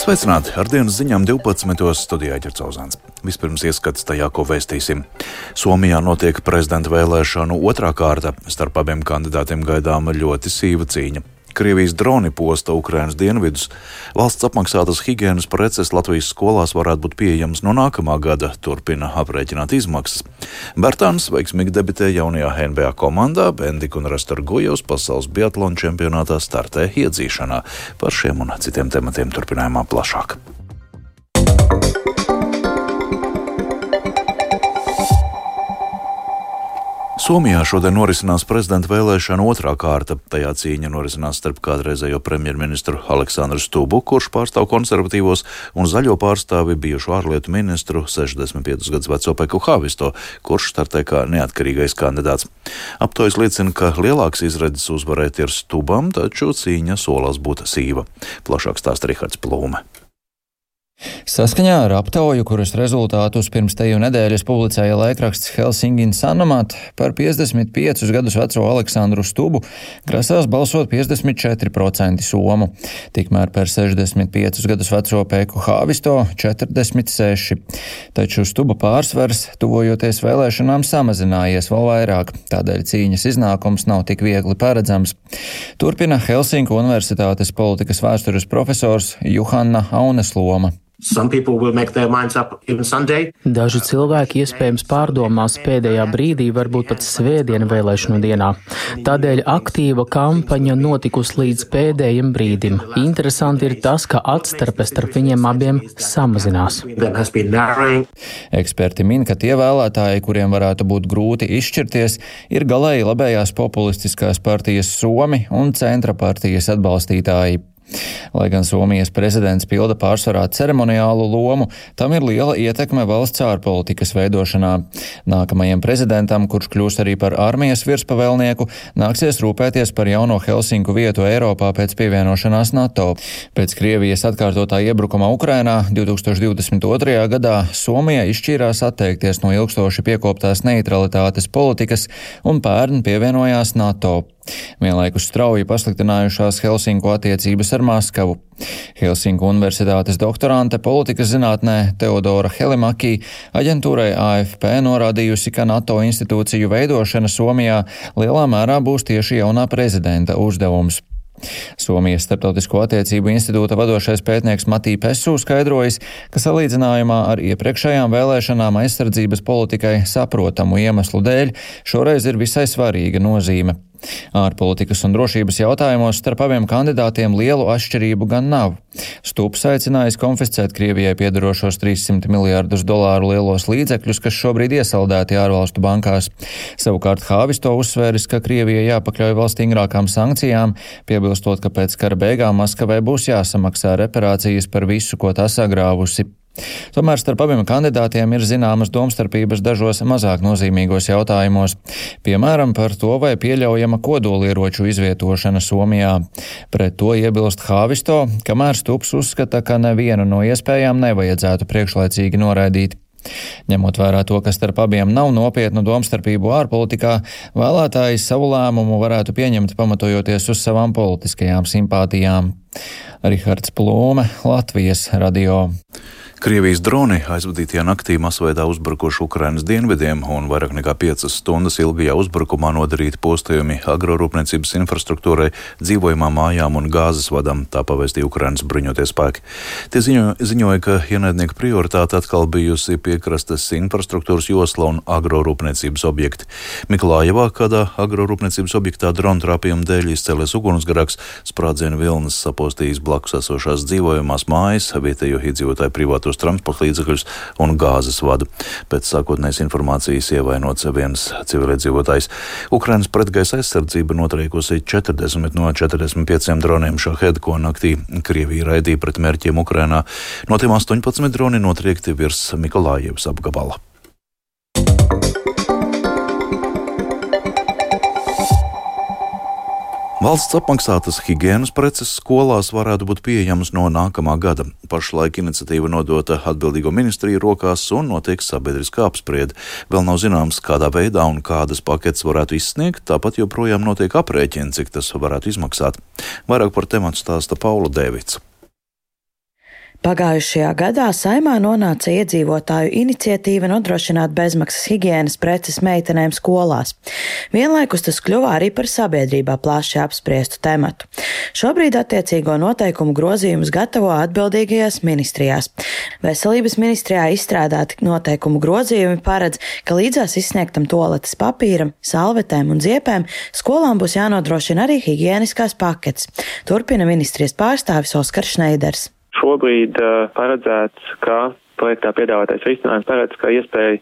Sveicināti! Ar dienas ziņām 12. studijā Ģercauzāns. Vispirms ieskats tajā, ko vēstīsim. Somijā notiek prezidenta vēlēšanu otrā kārta. Starp abiem kandidātiem gaidāma ļoti sīva cīņa. Krievijas droni posta Ukrainas dienvidus. Valsts apmaksātas higiēnas preces Latvijas skolās varētu būt pieejamas no nākamā gada, turpina aprēķināt izmaksas. Bertāns veiksmīgi debitē jaunajā NBA komandā, Bendika un Rastor Gujovs pasaules biatlona čempionātā startē iedzīšanā. Par šiem un citiem tematiem turpinājumā plašāk. Somijā šodien norisinās prezidenta vēlēšana otrā kārta. Tajā cīņa norisinās starp kādreizējo premjerministru Aleksandru Stubu, kurš pārstāv konservatīvos, un zaļo pārstāvi bijušo ārlietu ministru 65 gadus veco Peku Havisto, kurš startē kā neatkarīgais kandidāts. Aptojas liecina, ka lielāks izredzes uzvarēt ir Stubam, taču cīņa solās būt sīva. Plašāk stāsta Rihards Plūme. Saskaņā ar aptauju, kuras rezultātus pirms teju nedēļas publicēja laikraksts Helsingin Sanomat, par 55 gadus veco Aleksandru Stubu grasās balsot 54% somu, tikmēr par 65 gadus veco Pēku Hāvisto 46. Taču Stuba pārsvars, tuvojoties vēlēšanām, samazinājies vēl vairāk, tādēļ cīņas iznākums nav tik viegli paredzams. Turpina Helsinku Universitātes politikas vēstures profesors Juhanna Aunesloma. Daži cilvēki iespējams pārdomās pēdējā brīdī, varbūt pat svētdienu vēlēšanu dienā. Tādēļ aktīva kampaņa notikusi līdz pēdējiem brīdim. Interesanti ir tas, ka atstarpe starp viņiem abiem samazinās. Eksperti min, ka tie vēlētāji, kuriem varētu būt grūti izšķirties, ir galēji labējās populistiskās partijas Somi un centra partijas atbalstītāji. Lai gan Somijas prezidents pilda pārsvarā ceremoniālu lomu, tam ir liela ietekme valsts ārpolitikas veidošanā. Nākamajam prezidentam, kurš kļūs arī par armijas virspavēlnieku, nāksies rūpēties par jauno Helsinku vietu Eiropā pēc pievienošanās NATO. Pēc Krievijas atkārtotā iebrukuma Ukrainā 2022. gadā Somija izšķīrās atteikties no ilgstoši piekoptās neutralitātes politikas un pērn pievienojās NATO. Vienlaikus strauji pasliktinājušās Helsinku attiecības ar Maskavu. Helsinku Universitātes doktorante politikas zinātnē Teodora Helimaki aģentūrai AFP norādījusi, ka NATO institūciju veidošana Somijā lielā mērā būs tieši jaunā prezidenta uzdevums. Somijas starptautisko attiecību institūta vadošais pētnieks Matī Pesu skaidrojas, ka salīdzinājumā ar iepriekšējām vēlēšanām aizsardzības politikai saprotamu iemeslu dēļ šoreiz ir visai svarīga nozīme. Ārpolitikas un drošības jautājumos starp abiem kandidātiem lielu atšķirību gan nav. Stūps aicinājis konfiscēt Krievijai piedarošos 300 miljārdus dolāru lielos līdzekļus, kas šobrīd iesaldēti ārvalstu bankās. Savukārt Hāvis to uzsvēris, ka Krievijai jāpakļauj vēl stingrākām sankcijām, piebilstot, ka pēc kara beigām Maskavai būs jāsamaksā reparācijas par visu, ko tā sagrāvusi. Tomēr starp abiem kandidātiem ir zināmas domstarpības dažos mazāk nozīmīgos jautājumos, piemēram par to, vai pieļaujama kodolieroču izvietošana Somijā. Pret to iebilst Hāvisto, kamēr Stups uzskata, ka nevienu no iespējām nevajadzētu priekšlaicīgi noraidīt. Ņemot vērā to, ka starp abiem nav nopietnu domstarpību ārpolitikā, vēlētāji savu lēmumu varētu pieņemt pamatojoties uz savām politiskajām simpātijām. Rihards Plūme, Latvijas radio. Krievijas droni aizvadītajā naktī masveidā uzbrukuši Ukrainas dienvidiem un vairāk nekā 5 stundas ilgajā uzbrukumā nodarīti postījumi agrorūpniecības infrastruktūrai, dzīvojamām mājām un gāzes vadam, tā pavēstīja Ukrainas bruņoties spēki. Tie ziņo, ziņoja, ka ienaidnieku prioritāte atkal bijusi piekrastes infrastruktūras josla un agrorūpniecības objekti. Miklājevā kādā agrorūpniecības objektā drona trāpījuma dēļ izcēlies ugunsgrēks, sprādzienu vilnas sapostījis blakus esošās dzīvojamās mājas, vietējo iedzīvotāju privātu privātos transporta līdzekļus un gāzes vadu. Pēc sākotnējas informācijas ievainots viens civiliedzīvotājs. Ukrainas pretgaisa aizsardzība notriekusi 40 no 45 droniem šahed, ko naktī Krievija raidīja pret mērķiem Ukrainā. No tiem 18 droni notriekti virs Mikolājevas apgabala. Valsts apmaksātas higiēnas preces skolās varētu būt pieejamas no nākamā gada. Pašlaik iniciatīva nodota atbildīgo ministriju rokās un notiek sabiedriskā apspriede. Vēl nav zināms, kādā veidā un kādas paketes varētu izsniegt, tāpat joprojām notiek aprēķini, cik tas varētu izmaksāt. Vairāk par tematu stāsta Paula Dēvica. Pagājušajā gadā saimā nonāca iedzīvotāju iniciatīva nodrošināt bezmaksas higienas preces meitenēm skolās. Vienlaikus tas kļuva arī par sabiedrībā plaši apspriestu tematu. Šobrīd attiecīgo noteikumu grozījumus gatavo atbildīgajās ministrijās. Veselības ministrijā izstrādāti noteikumu grozījumi paredz, ka līdzās izsniegtam toaletes papīram, salvetēm un ziepēm skolām būs jānodrošina arī higieniskās paketes. Turpina ministrijas pārstāvis Oskars Šneiders. Šobrīd uh, paredzēts, ka projektā piedāvātais risinājums paredz, ka iespēja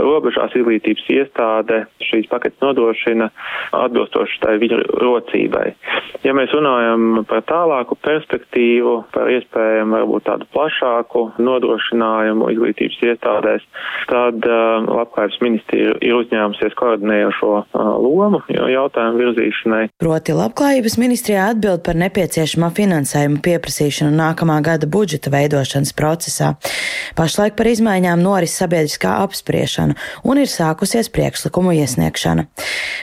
robežās izglītības iestāde šīs paketes nodrošina atbilstoši tai viņa rocībai. Ja mēs runājam par tālāku perspektīvu, par iespējamu varbūt tādu plašāku nodrošinājumu izglītības iestādēs, tad uh, labklājības ministrija ir uzņēmusies koordinējošo uh, lomu jautājumu virzīšanai. Proti labklājības ministrijā atbild par nepieciešamā finansējuma pieprasīšanu nākamā gada budžeta veidošanas procesā. Pašlaik par izmaiņām noris sabiedriskā apspriešana un ir sākusies priekšlikumu iesniegšana.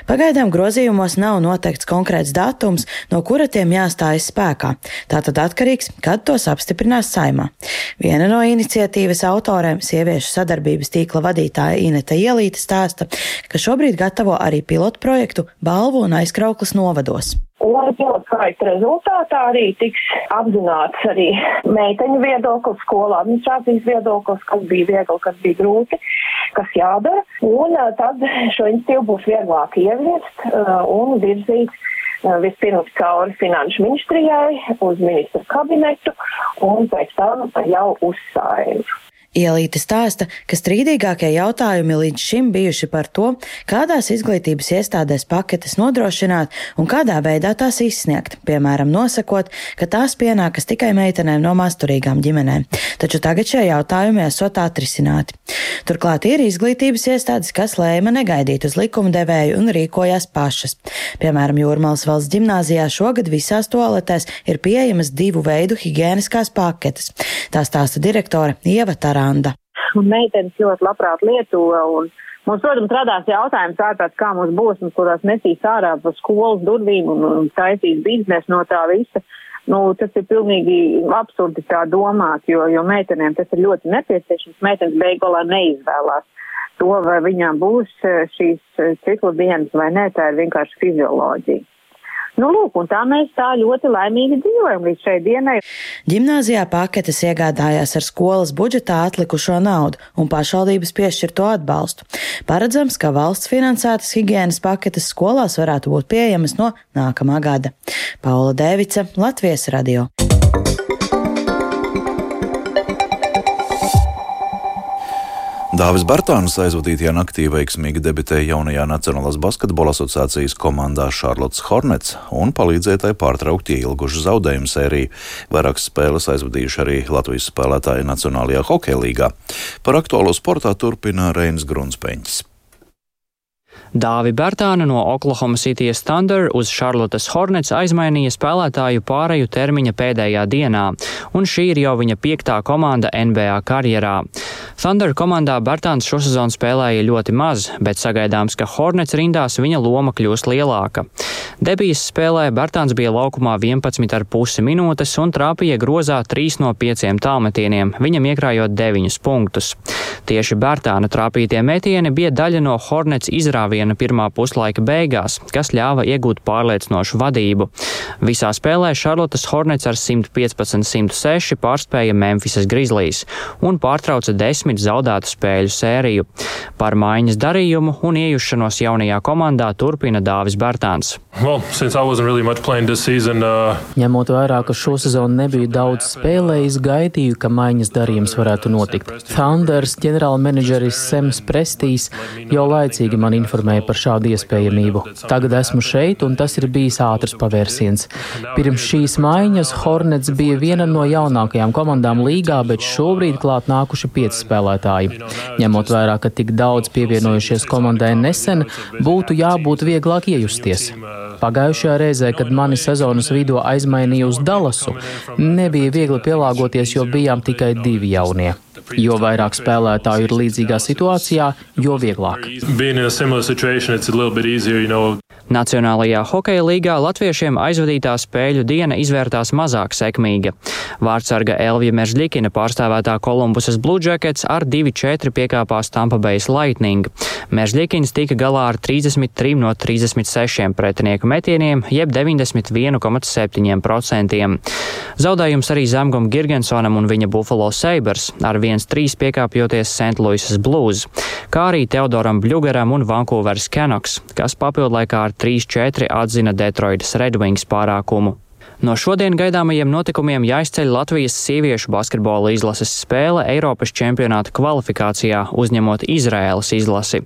Pagaidām grozījumos nav noteikts konkrēts datums, no kura tiem jāstājas spēkā. Tātad atkarīgs, kad tos apstiprinās saimā. Viena no iniciatīvas autoriem, sieviešu sadarbības tīkla vadītāja Ineta Ielīte stāsta, ka šobrīd gatavo arī pilotu projektu balvu un aizkrauklas novados. Un pilotprojekta rezultātā arī tiks apzināts arī meiteņu viedoklis, skolu administrācijas viedoklis, kas bija viegli, kas bija grūti, kas jādara. Un tad šo institīvu būs vieglāk ieviest un virzīt vispirms cauri finanšu ministrijai uz ministru kabinetu un pēc tam jau uz saimu. Ielīte stāsta, ka strīdīgākie jautājumi līdz šim bijuši par to, kādās izglītības iestādēs paketes nodrošināt un kādā veidā tās izsniegt, piemēram, nosakot, ka tās pienākas tikai meitenēm no masturīgām ģimenēm. Taču tagad šie jautājumi esot atrisināti. Turklāt ir izglītības iestādes, kas lēma negaidīt uz likumdevēju un rīkojās pašas. Piemēram, Jūrmālas valsts ģimnāzijā šogad visās toaletēs ir pieejamas divu veidu higiēniskās paketes. Tā stāsta direktore Ieva Tarā. Miranda. Un meitenes ļoti labprāt lieto. Un... Mums, protams, radās jautājums ārprāt, kā mums būs, un kurās nesīs ārā pa skolas durvīm un, un taisīs biznesu no tā visa. Nu, tas ir pilnīgi absurdi tā domāt, jo, jo meitenēm tas ir ļoti nepieciešams. Meitenes beigolā neizvēlās to, vai viņām būs eh, šīs eh, ciklu dienas vai nē, tā ir vienkārši fizioloģija. Nu, lūk, un tā mēs tā ļoti laimīgi dzīvojam līdz šai dienai. Gimnāzijā paketes iegādājās ar skolas budžetā atlikušo naudu un pašvaldības piešķirto atbalstu. Paredzams, ka valsts finansētas higienas paketes skolās varētu būt pieejamas no nākamā gada. Paula Dēvica, Latvijas radio. Dāvis Bartāns aizvadītajā naktī veiksmīgi debitēja jaunajā Nacionālās basketbola asociācijas komandā Charlotte Hornets un palīdzēja tai pārtraukt ilgušu zaudējumu sēriju. Vairākas spēles aizvadījuši arī Latvijas spēlētāji Nacionālajā hokeja līgā. Par aktuālo sportā turpina Reinas Grunspeņķis. Dāvi Bērtāna no Oklahoma City Thunder uz Charlottes Hornets aizmainīja spēlētāju pāreju termiņa pēdējā dienā, un šī ir jau viņa piektā komanda NBA karjerā. Thunder komandā Bērtāns šosezon spēlēja ļoti maz, bet sagaidāms, ka Hornets rindās viņa loma kļūs lielāka. Debijas spēlē Bērtāns bija laukumā 11,5 minūtes un trāpīja grozā 3 no 5 tālmetieniem, viņam iekrājot 9 punktus. Tieši Bērtāna trāpītie metieni bija daļa no Hornets izrāviena pirmā puslaika beigās, kas ļāva iegūt pārliecinošu vadību. Visā spēlē Šarlotas Hornets ar 115-106 pārspēja Memphisas Grizzlies un pārtrauca desmit zaudētu spēļu sēriju. Par maiņas darījumu un iejušanos jaunajā komandā turpina Dāvis Bērtāns. Well, really season, uh... Ņemot vērā, ka šo sezonu nebija daudz spēlējis, gaidīju, ka maiņas darījums varētu notikt. Thunders ģenerālmenedžeris Sems Prestīs jau laicīgi man informēja informēja par šādu iespējamību. Tagad esmu šeit, un tas ir bijis ātrs pavērsiens. Pirms šīs maiņas Hornets bija viena no jaunākajām komandām līgā, bet šobrīd klāt nākuši pieci spēlētāji. Ņemot vērā, ka tik daudz pievienojušies komandai nesen, būtu jābūt vieglāk iejusties. Pagājušajā reizē, kad mani sezonas vidū aizmainīja uz Dallasu, nebija viegli pielāgoties, jo bijām tikai divi jaunie. Jo vairāk spēlētāju ir līdzīgā situācijā, jo vieglāk. Nacionālajā hokeja līgā latviešiem aizvadītā spēļu diena izvērtās mazāk sekmīga. Vārdsarga Elvija Meržļikina pārstāvētā Kolumbusas Blue Jackets ar 2-4 piekāpās Tampa Bay Lightning. Meržļikins tika galā ar 33 no 36 pretinieku metieniem, jeb 91,7%. Zaudējums arī Zemgum Girgensonam un viņa Buffalo Sabres ar 1-3 piekāpjoties St. Louis's Blues, kā arī Teodoram Bļugaram un Vancouveras Canucks, kas papildlaikā ar 3-4 atzina Detroitas Red Wings pārākumu. No šodien gaidāmajiem notikumiem jāizceļ Latvijas sieviešu basketbola izlases spēle Eiropas čempionāta kvalifikācijā, uzņemot Izraēlas izlasi.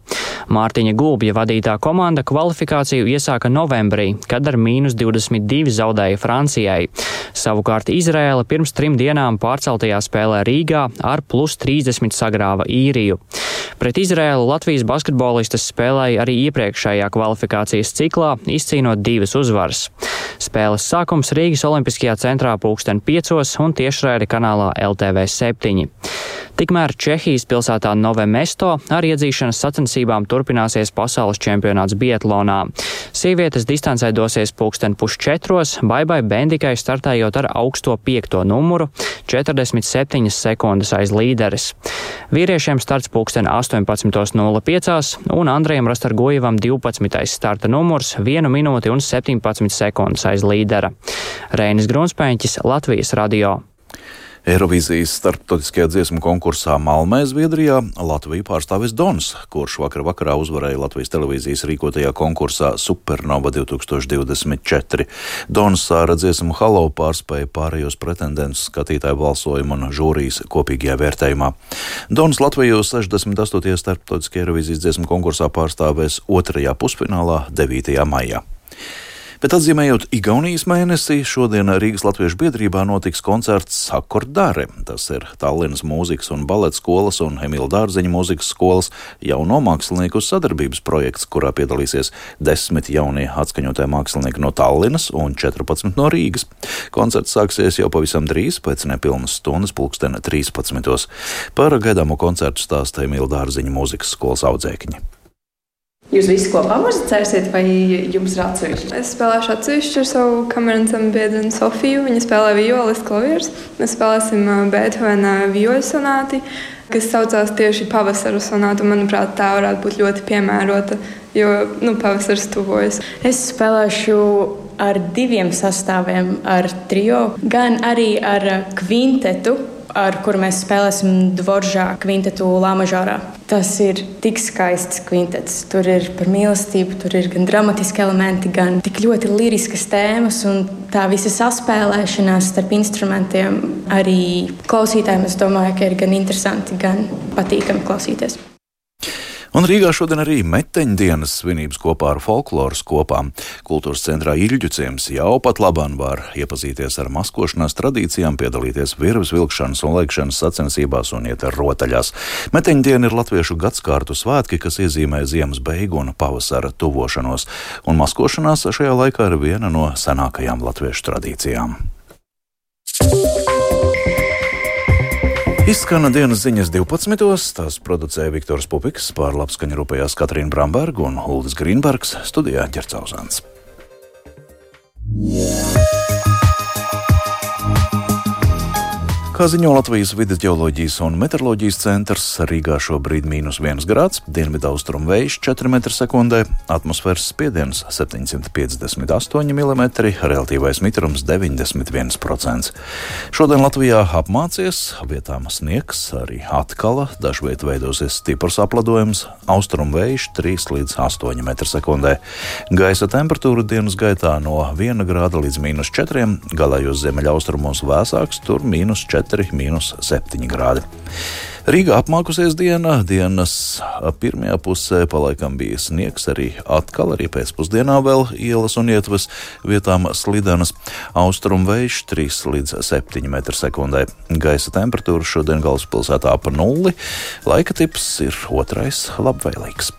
Mārtiņa Gulbja vadītā komanda kvalifikāciju iesāka novembrī, kad ar mīnus 22 zaudēja Francijai. Savukārt Izraēla pirms trim dienām pārceltajā spēlē Rīgā ar plus 30 sagrāva īriju. Pret Izraēlu Latvijas basketbolistas spēlēja arī iepriekšējā kvalifikācijas ciklā, izcīnot divas uzvaras. Spēles sākums Rīgas Olimpiskajā centrā pulksten 5 un tiešraidi kanālā LTV 7. Tikmēr Čehijas pilsētā Nove Mesto ar iedzīšanas sacensībām turpināsies pasaules čempionāts Bietlonā. Sievietes distancē dosies pulksten pusčetros, Baibai Bendikai startējot ar augsto piekto numuru - 47 sekundes aiz līderes. Vīriešiem starts pulksten 18.05 un Andrejam Rastargojevam 12. starta numurs - 1 minūti un 17 sekundes aiz līdera. Reinis Grunspēņķis, Latvijas radio. Eirovīzijas starptautiskajā dziesmu konkursā Malmē, Zviedrijā, Latviju pārstāvis Dons, kurš vakar vakarā uzvarēja Latvijas televīzijas rīkotajā konkursā Supernova 2024. Dons ar dziesmu Halo pārspēja pārējos pretendentus skatītāju balsojumu un žūrijas kopīgajā vērtējumā. Dons Latviju 68. starptautiskajā Eirovīzijas dziesmu konkursā pārstāvēs otrajā pusfinālā 9. maijā. Bet atzīmējot Igaunijas mēnesi, šodien Rīgas Latviešu biedrībā notiks koncerts Akordāre. Tas ir Tallinas mūzikas un baleta skolas un Emīla Dārziņa mūzikas skolas jauno mākslinieku sadarbības projekts, kurā piedalīsies desmit jaunie atskaņotie mākslinieki no Tallinas un 14 no Rīgas. Koncerts sāksies jau pavisam drīz pēc nepilnas stundas pulkstena 13. Par gaidāmo koncertu stāsta Emīla Dārziņa mūzikas skolas audzēkņi. Jūs visi kopā muzicēsiet, vai jums ir atsevišķi? Es spēlēšu atsevišķi ar savu kamerānu biedru Sofiju. Viņa spēlē violas, klavierus. Mēs spēlēsim Beethovena violas sonāti, kas saucās tieši pavasara sonāta. Manuprāt, tā varētu būt ļoti piemērota, jo nu, pavasaris tuvojas. Es spēlēšu ar diviem sastāviem, ar trio, gan arī ar kvintetu ar kuru mēs spēlēsim Dvoržā kvintetu Lāmažārā. Tas ir tik skaists kvintets. Tur ir par mīlestību, tur ir gan dramatiski elementi, gan tik ļoti liriskas tēmas. Un tā visa saspēlēšanās starp instrumentiem arī klausītājiem, es domāju, ka ir gan interesanti, gan patīkami klausīties. Un Rīgā šodien arī meteņdienas svinības kopā ar folkloras kopām. Kultūras centrā Ilģuciems jau pat labāk var iepazīties ar maskošanās tradīcijām, piedalīties virves vilkšanas un lēkšanas sacensībās un iet ar rotaļās. Meteņdiena ir latviešu gadskārtu svētki, kas iezīmē ziemas beigu un pavasara tuvošanos, un maskošanās šajā laikā ir viena no senākajām latviešu tradīcijām. Izskan dienas ziņas 12. Tās producēja Viktors Pupiks, pār labskaņu rūpējās Katrīna Bramberga un Uldis Grīnbergs, studijā Ģercauzāns. Yeah. Kā ziņo Latvijas vidas geoloģijas un meteoroloģijas centrs, Rīgā šobrīd - mīnus 1 grāds, dienvidaustrumu vējš 4 m2, atmosfēras spiediens 758 mm, relatīvais mitrums 91%. Šodien Latvijā apmācies, vietām sniegs, arī atkal dažviet veidosies stiprs apladojums, austrumu vējš 3 līdz 8 m2. Gaisa temperatūra dienas gaitā no 1 grāda līdz mīnus 4, galējos ziemeļaustrumos vēsāks, tur mīnus 4. 4,7 grādi. Rīgā apmākusies diena, dienas pirmajā pusē palaikam bija sniegs, arī atkal arī pēcpusdienā vēl ielas un ietvas vietām slidenas, austrumu vējš 3 līdz 7 m2. Gaisa temperatūra šodien galvaspilsētā pa nulli, laika tips ir otrais labvēlīgs.